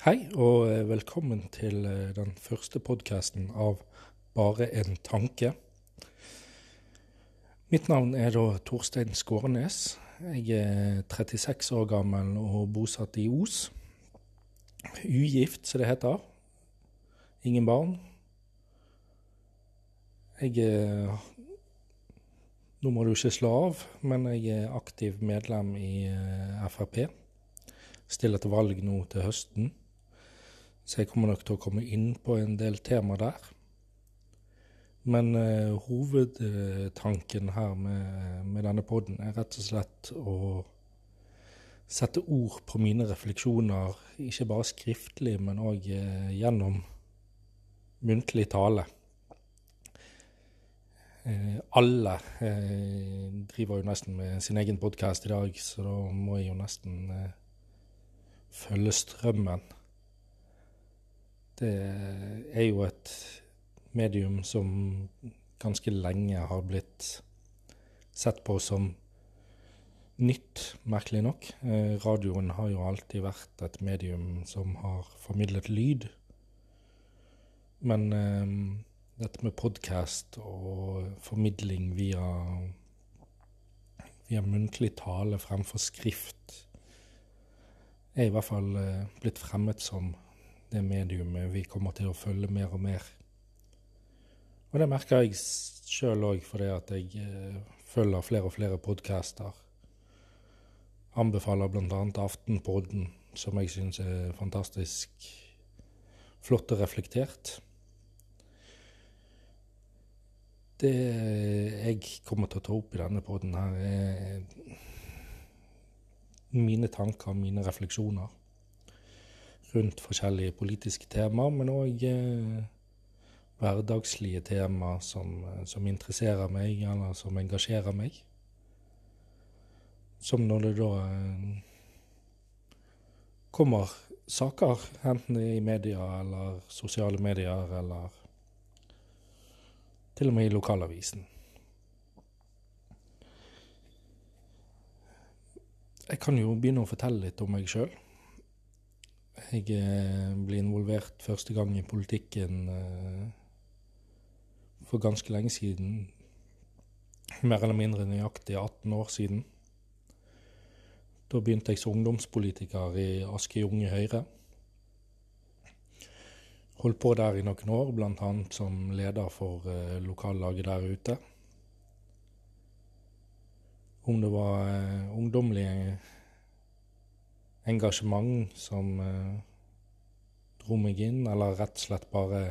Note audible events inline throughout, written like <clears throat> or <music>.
Hei, og eh, velkommen til eh, den første podkasten av Bare en tanke. Mitt navn er da Torstein Skårenes. Jeg er 36 år gammel og bosatt i Os. Ugift, som det heter. Ingen barn. Jeg er Nå må du ikke slå av, men jeg er aktiv medlem i eh, Frp. Stiller til valg nå til høsten. Så jeg kommer nok til å komme inn på en del tema der. Men eh, hovedtanken her med, med denne poden er rett og slett å sette ord på mine refleksjoner, ikke bare skriftlig, men òg eh, gjennom muntlig tale. Eh, alle driver jo nesten med sin egen podkast i dag, så da må jeg jo nesten følge strømmen. Det er jo et medium som ganske lenge har blitt sett på som nytt, merkelig nok. Eh, radioen har jo alltid vært et medium som har formidlet lyd. Men eh, dette med podkast og formidling via, via muntlig tale fremfor skrift er i hvert fall eh, blitt fremmet som det mediumet vi kommer til å følge mer og mer. Og det merker jeg sjøl òg, fordi at jeg eh, følger flere og flere podcaster. Anbefaler bl.a. Aftenpodden, som jeg syns er fantastisk flott og reflektert. Det jeg kommer til å ta opp i denne podden her, er mine tanker, mine refleksjoner rundt forskjellige politiske temaer, men òg eh, hverdagslige temaer som, eh, som, interesserer meg, eller som engasjerer meg. Som når det da eh, kommer saker, enten i media eller sosiale medier, eller til og med i lokalavisen. Jeg kan jo begynne å fortelle litt om meg sjøl. Jeg eh, ble involvert første gang i politikken eh, for ganske lenge siden. Mer eller mindre nøyaktig 18 år siden. Da begynte jeg som ungdomspolitiker i Aske Junge Høyre. Holdt på der i noen år, bl.a. som leder for eh, lokallaget der ute. Om det var ungdommelige ungdommelig engasjement som eh, dro meg inn, eller rett og slett bare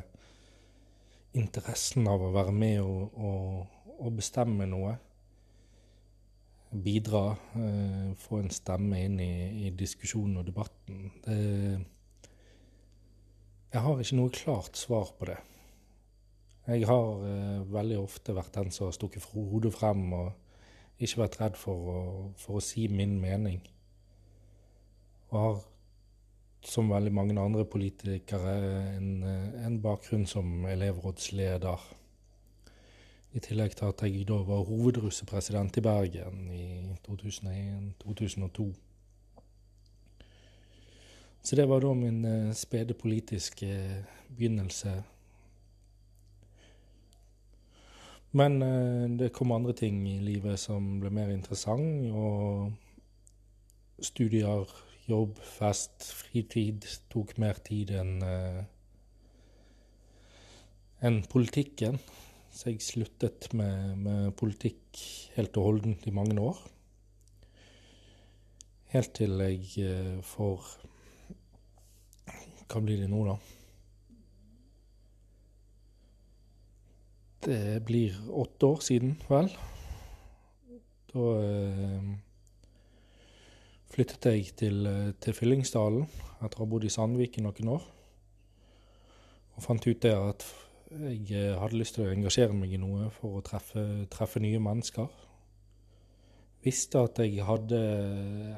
interessen av å være med og, og, og bestemme noe. Bidra, eh, få en stemme inn i, i diskusjonen og debatten. Det, jeg har ikke noe klart svar på det. Jeg har eh, veldig ofte vært den som har stukket hodet frem og ikke vært redd for å, for å si min mening. Og har som veldig mange andre politikere, en, en bakgrunn som elevrådsleder. I tillegg til at jeg da var hovedrussepresident i Bergen i 2001-2002. Så det var da min uh, spede politiske begynnelse. Men uh, det kom andre ting i livet som ble mer interessant, og studier jobb, fest, fritid tok mer tid enn uh, enn politikken. Så jeg sluttet med, med, politikk helt og holdent i mange år. Helt til jeg uh, får Hva blir det nå, da? Det blir åtte år siden, vel. Da uh, flyttet jeg til, eh, til Fyllingsdalen etter å ha bodd i Sandviken noen år. Og fant ut det at jeg eh, hadde lyst til å engasjere meg i noe for å treffe, treffe nye mennesker. Visste at jeg hadde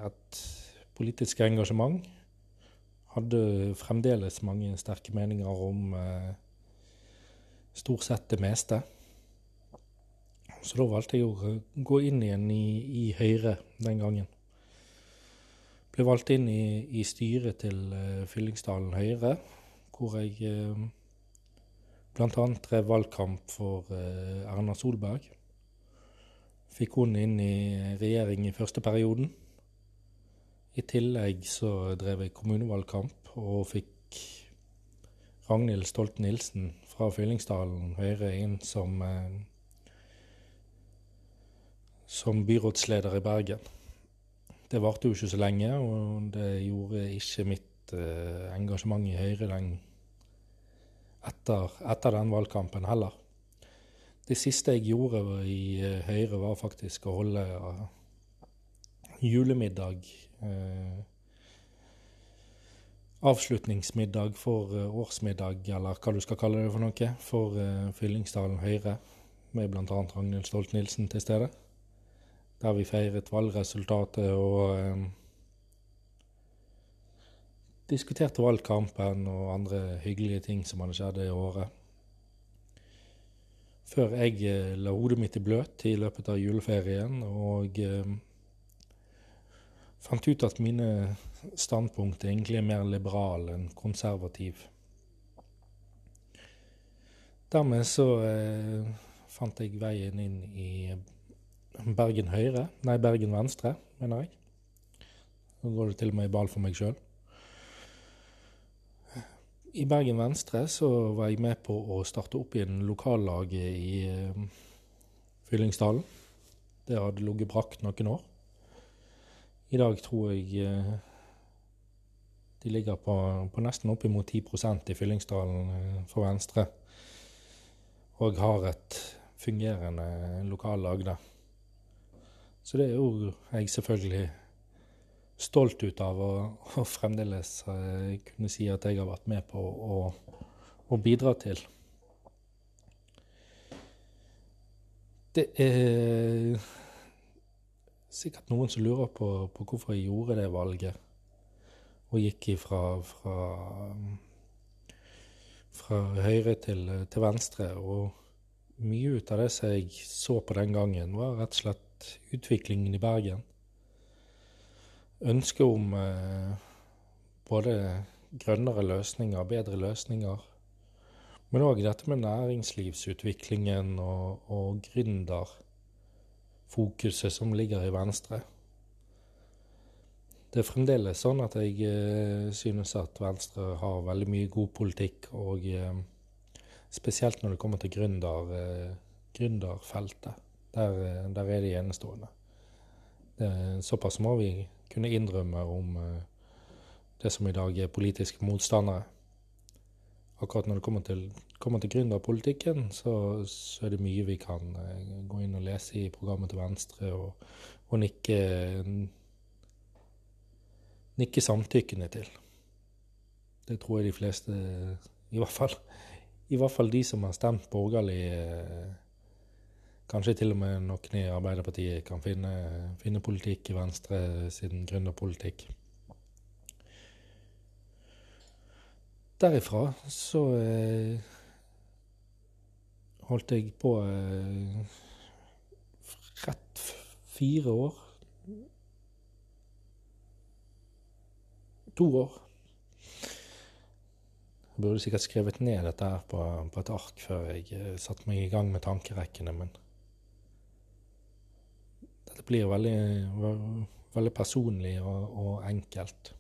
et politisk engasjement. Hadde fremdeles mange sterke meninger om eh, stort sett det meste. Så da valgte jeg å gå inn igjen i, i Høyre den gangen. Ble valgt inn i, i styret til uh, Fyllingsdalen Høyre, hvor jeg uh, bl.a. drev valgkamp for uh, Erna Solberg. Fikk hun inn i regjering i første perioden. I tillegg så drev jeg kommunevalgkamp og fikk Ragnhild Stolt-Nielsen fra Fyllingsdalen Høyre inn som, som byrådsleder i Bergen. Det varte jo ikke så lenge, og det gjorde ikke mitt eh, engasjement i Høyre den, etter, etter, den valgkampen heller. Det siste jeg gjorde i eh, Høyre, var faktisk å holde uh, julemiddag. Uh, avslutningsmiddag for årsmiddag, eller hva du skal kalle det for noe, for Fyllingsdalen Høyre, med bl.a. Ragnhild Stolt-Nielsen til stede der vi feiret valgresultatet og eh, diskuterte valgkampen og andre hyggelige ting som hadde skjedd i året. Før jeg eh, la hodet mitt i bløt i løpet av juleferien og eh, fant ut at mine standpunkt egentlig er mer liberale enn konservativ. Dermed så eh, fant jeg veien inn i Bergen Høyre, nei Bergen Venstre, mener jeg. Nå går det til og med i ball for meg sjøl. I Bergen Venstre så var jeg med på å starte opp igjen lokallaget i uh, Fyllingsdalen. Det hadde ligget brakk noen år. I dag tror jeg uh, de ligger på, på nesten oppimot 10% i Fyllingsdalen uh, for Venstre. Og har et fungerende lokallag der. Så det er jo jeg selvfølgelig stolt ut av, og, og fremdeles uh, kunne si at jeg har vært med på å, å bidra til. Det er sikkert noen som lurer på, på hvorfor jeg gjorde det valget, og gikk ifra fra, fra høyre til, til venstre. Og mye ut av det som jeg så på den gangen, var rett og slett utviklingen i Bergen. Ønsket om eh, både grønnere løsninger, bedre løsninger, men òg dette med næringslivsutviklingen og, og gründerfokuset som ligger i Venstre. Det er fremdeles sånn at jeg eh, synes at Venstre har veldig mye god politikk, og eh, spesielt når det kommer til gründer, eh. Der, der er de enestående. Såpass må vi kunne innrømme om uh, det som i dag er politiske motstandere. Akkurat når det kommer til, kommer til gründerpolitikken, så, så, er det mye vi kan uh, gå inn og lese i programmet til Venstre og, og nikke, nikke samtykkende til. Det tror jeg de fleste, i hvert fall, i hvert fall de som har stemt borgerlig, uh, Kanskje til og med noen i Arbeiderpartiet kan finne, finne politikk i Venstre sin gründerpolitikk. Derifra så eh, holdt jeg på eh, rett fire år. To år. Jeg burde sikkert skrevet ned dette her på, på et ark før jeg eh, satte meg i gang med tankerekkene, men dette blir veldig, veldig personlig og, og, enkelt.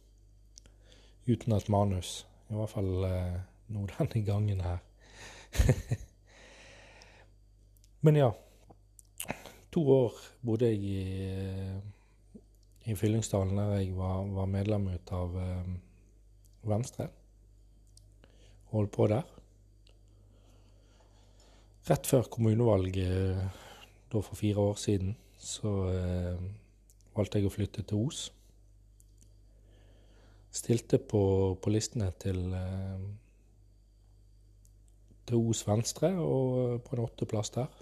Uten et manus. I hvert fall eh, nå denne gangen her. <laughs> Men ja. To år bodde jeg i, eh, i Fyllingsdalen, der jeg var, var medlem ut av eh, Venstre. Holdt på der. Rett før kommunevalget da for fire år siden så eh, valgte jeg å flytte til Os. Stilte på, på listene til, eh, til Os Venstre og eh, på en åtteplass der.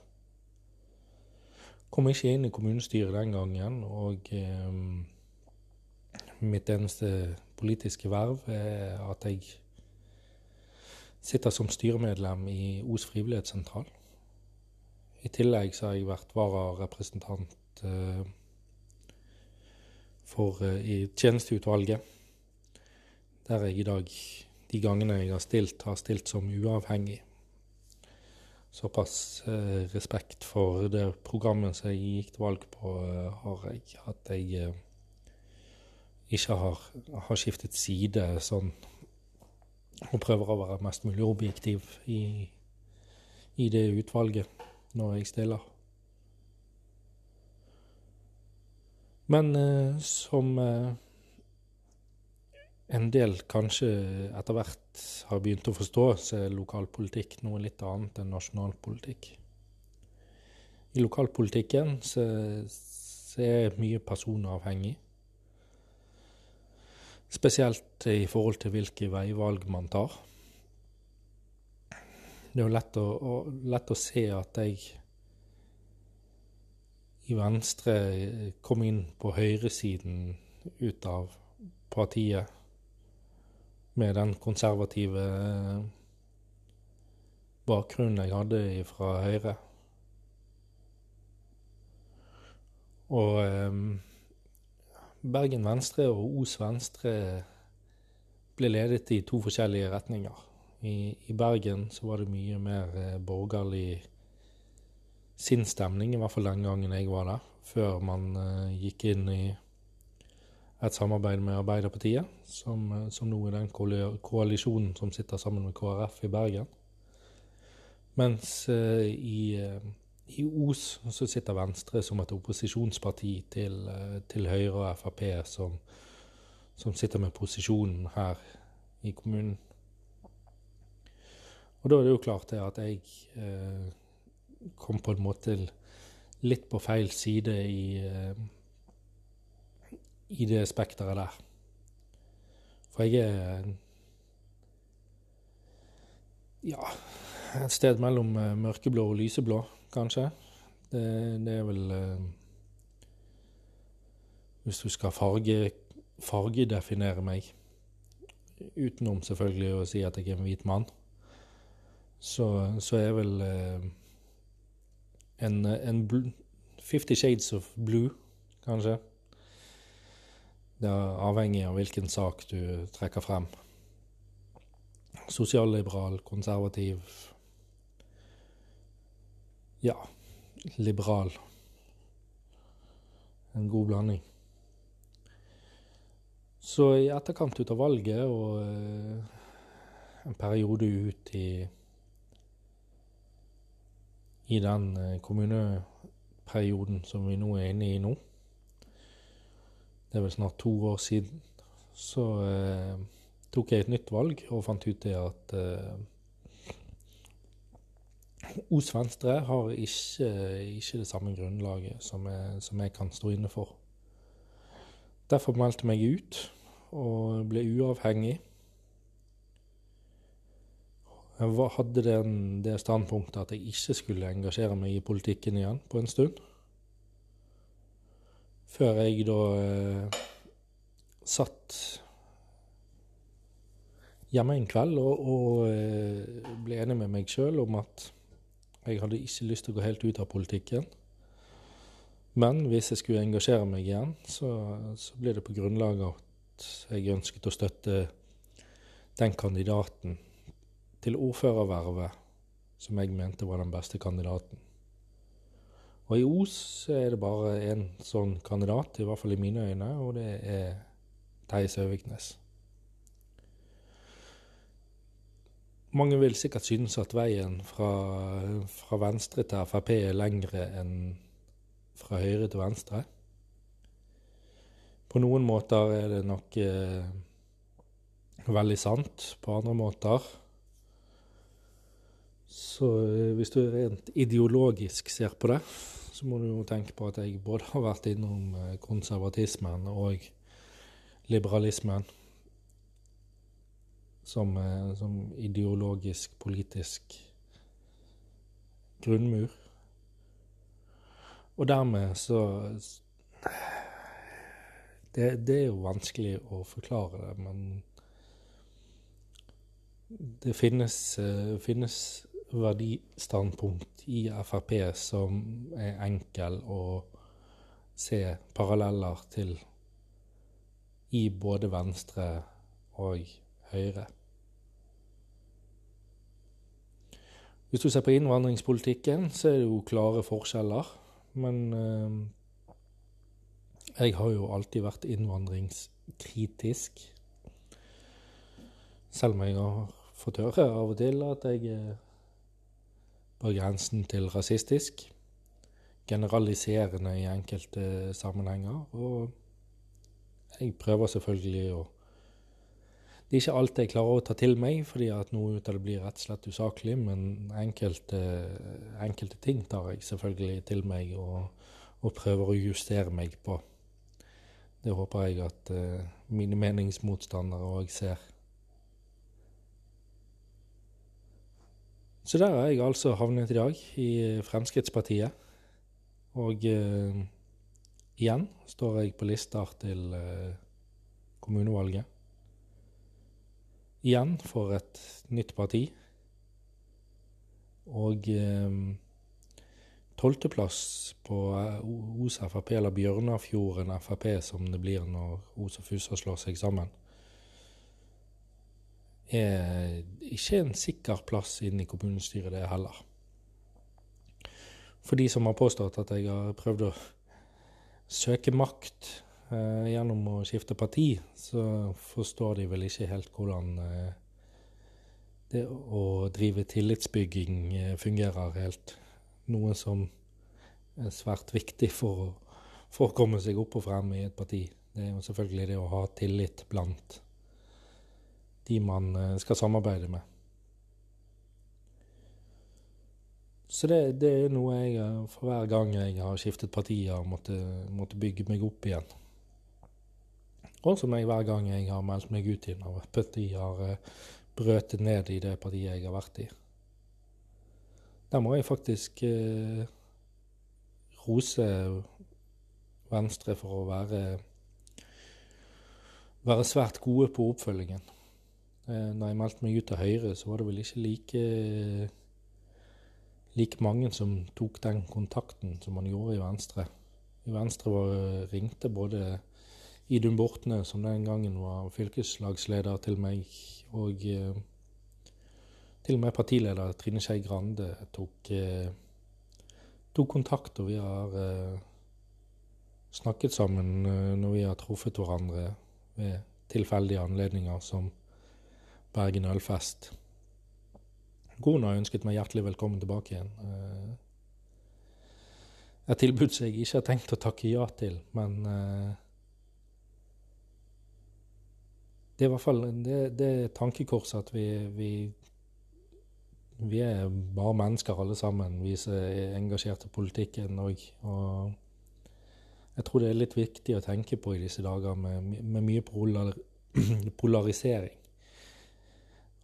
Kom ikke inn i kommunestyret den gangen, og eh, mitt eneste politiske verv er at jeg sitter som styremedlem i Os frivillighetssentral. I tillegg så har jeg vært vararepresentant eh, for, uh, i tjenesteutvalget. Der jeg i dag, de gangene jeg har stilt, har stilt som uavhengig. Såpass eh, respekt for det programmet som jeg gikk til valg på, har jeg. At jeg ikke har, har, skiftet side sånn og prøver å være mest mulig objektiv i, i det utvalget når jeg stiller. Men eh, som eh, en del kanskje etter hvert har begynt å forstå, så er lokalpolitikk noe litt annet enn nasjonalpolitikk. I lokalpolitikken så, så er mye personavhengig. Spesielt i forhold til hvilke veivalg man tar. Det er jo lett å, å, lett å se at jeg i Venstre kom inn på høyresiden ut av partiet med den konservative bakgrunnen jeg hadde fra Høyre. Og eh, Bergen Venstre og Os Venstre ble ledet i to forskjellige retninger. I, i Bergen så var det mye mer eh, borgerlig sinnsstemning, i hvert fall den gangen jeg var der, før man uh, gikk inn i et samarbeid med Arbeiderpartiet, som, eh, som nå er den koalisjonen som sitter sammen med KrF i Bergen. Mens uh, i uh, i Os så sitter Venstre som et opposisjonsparti til, til Høyre og Frp, som, som, sitter med posisjonen her i kommunen. Og da er det jo klart det at jeg eh, kom på en måte litt på feil side i, eh, i det spekteret der. For jeg er ja, et sted mellom eh, mørkeblå og lyseblå kanskje. Det, det er vel eh, Hvis du skal farge, fargedefinere meg, utenom selvfølgelig å si at jeg er en hvit mann, så, så er vel eh, en, en Fifty Shades of Blue, kanskje. Det er avhengig av hvilken sak du trekker frem. Sosialliberal, konservativ, ja, liberal. En god blanding. Så i etterkant ut av valget og eh, en periode ut i i den eh, kommuneperioden som vi nå er inne i nå, det er vel snart to år siden, så eh, tok jeg et nytt valg og fant ut det at eh, Os Venstre har ikke, ikke, det samme grunnlaget som jeg, som jeg kan stå inne for. Derfor meldte jeg meg ut og ble uavhengig. Jeg hadde den, det standpunktet at jeg ikke skulle engasjere meg i politikken igjen på en stund. Før jeg da eh, satt hjemme en kveld og, og eh, ble enig med meg sjøl om at jeg hadde ikke lyst til å gå helt ut av politikken. Men hvis jeg skulle engasjere meg igjen, så, så ble det på grunnlag av at jeg ønsket å støtte den kandidaten til ordførervervet som jeg mente var den beste kandidaten. Og i Os er det bare én sånn kandidat, i hvert fall i mine øyne, og det er Theis Øviknes. Mange vil sikkert synes at veien fra, fra venstre til Frp er lengre enn fra høyre til venstre. På noen måter er det nok eh, veldig sant. På andre måter Så eh, hvis du rent ideologisk ser på det, så må du jo tenke på at jeg både har vært innom eh, konservatismen og liberalismen som, eh, som ideologisk, politisk grunnmur. Og dermed så det, det, er jo vanskelig å forklare det, men det finnes, finnes verdistandpunkt i Frp som er enkel å se paralleller til i både Venstre og Høyre. Hvis du ser på innvandringspolitikken, så er det jo klare forskjeller. Men eh, jeg har jo alltid vært innvandringskritisk. Selv om jeg har fått høre av og til at jeg er på grensen til rasistisk. Generaliserende i enkelte sammenhenger. Og jeg prøver selvfølgelig å Det er ikke alt jeg klarer å ta til meg, fordi at noe ut av det blir rett og slett usaklig, men enkelte, enkelte ting tar jeg selvfølgelig til meg og, og, prøver å justere meg på. Det håper jeg at uh, mine meningsmotstandere òg ser. Så der er jeg altså havnet i dag, i Fremskrittspartiet. Og eh, igjen står jeg på lister til eh, kommunevalget. Igjen for et nytt parti. Og tolvteplass på Os Frp, eller Bjørnafjorden Frp som det blir når Os og Fusa slår seg sammen er ikke en sikker plass inn i kommunestyret, det heller. For de som har påstått at jeg har prøvd å søke makt eh, gjennom å skifte parti, så forstår de vel ikke helt hvordan eh, det å drive tillitsbygging eh, fungerer helt. Noe som er svært viktig for å, for å komme seg opp og frem i et parti. Det er jo selvfølgelig det å ha tillit blant de man eh, skal samarbeide med. Så det, det, er noe jeg for hver gang jeg har skiftet parti, har måttet, måtte bygge meg opp igjen. Og som jeg hver gang jeg har meldt meg ut i når partiet parti har eh, brøtet ned i det partiet jeg har vært i. Der må jeg faktisk eh, rose Venstre for å være, være svært gode på oppfølgingen. Eh, når jeg meldte meg ut til Høyre, så var det vel ikke like, like mange som tok den kontakten som man gjorde i Venstre. I Venstre var, ringte både Idun Bortne, som den gangen var fylkeslagsleder, til meg, og eh, til og med partileder Trine Skei Grande tok, eh, tok, kontakt, og vi har snakket sammen når vi har truffet hverandre ved tilfeldige anledninger som Bergen Ølfest. Kona ønsket meg hjertelig velkommen tilbake igjen. Eh, et tilbud som jeg ikke har tenkt å takke ja til, men eh, det er i hvert fall det, det tankekorset at vi, vi, vi, er bare mennesker alle sammen, vi som er engasjert i politikken òg. Og jeg tror det er litt viktig å tenke på i disse dager med, med mye polar, <clears throat> polarisering.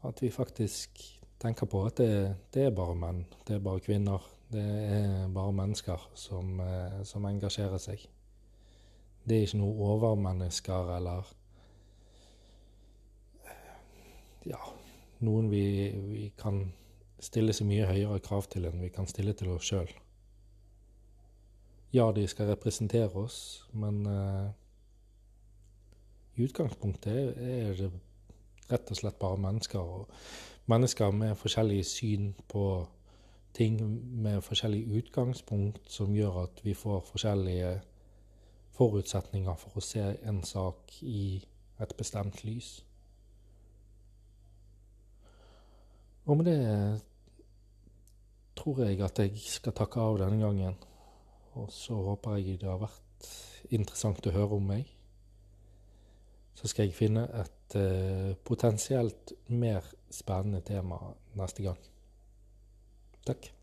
At vi faktisk tenker på at det, det, er bare menn, det er bare kvinner. Det er bare mennesker som, eh, som engasjerer seg. Det er ikke noe overmennesker eller Ja, noen vi, vi kan stille så mye høyere krav til enn vi kan stille til oss sjøl. Ja, de skal representere oss, men uh, i utgangspunktet er det rett og slett bare mennesker. Og mennesker med forskjellige syn på ting med forskjellig utgangspunkt, som gjør at vi får forskjellige forutsetninger for å se en sak i et bestemt lys. Og med det tror jeg at jeg skal takke av denne gangen. Og så håper jeg det har vært interessant å høre om meg så skal jeg finne et eh, potensielt mer spennende tema neste gang. Takk.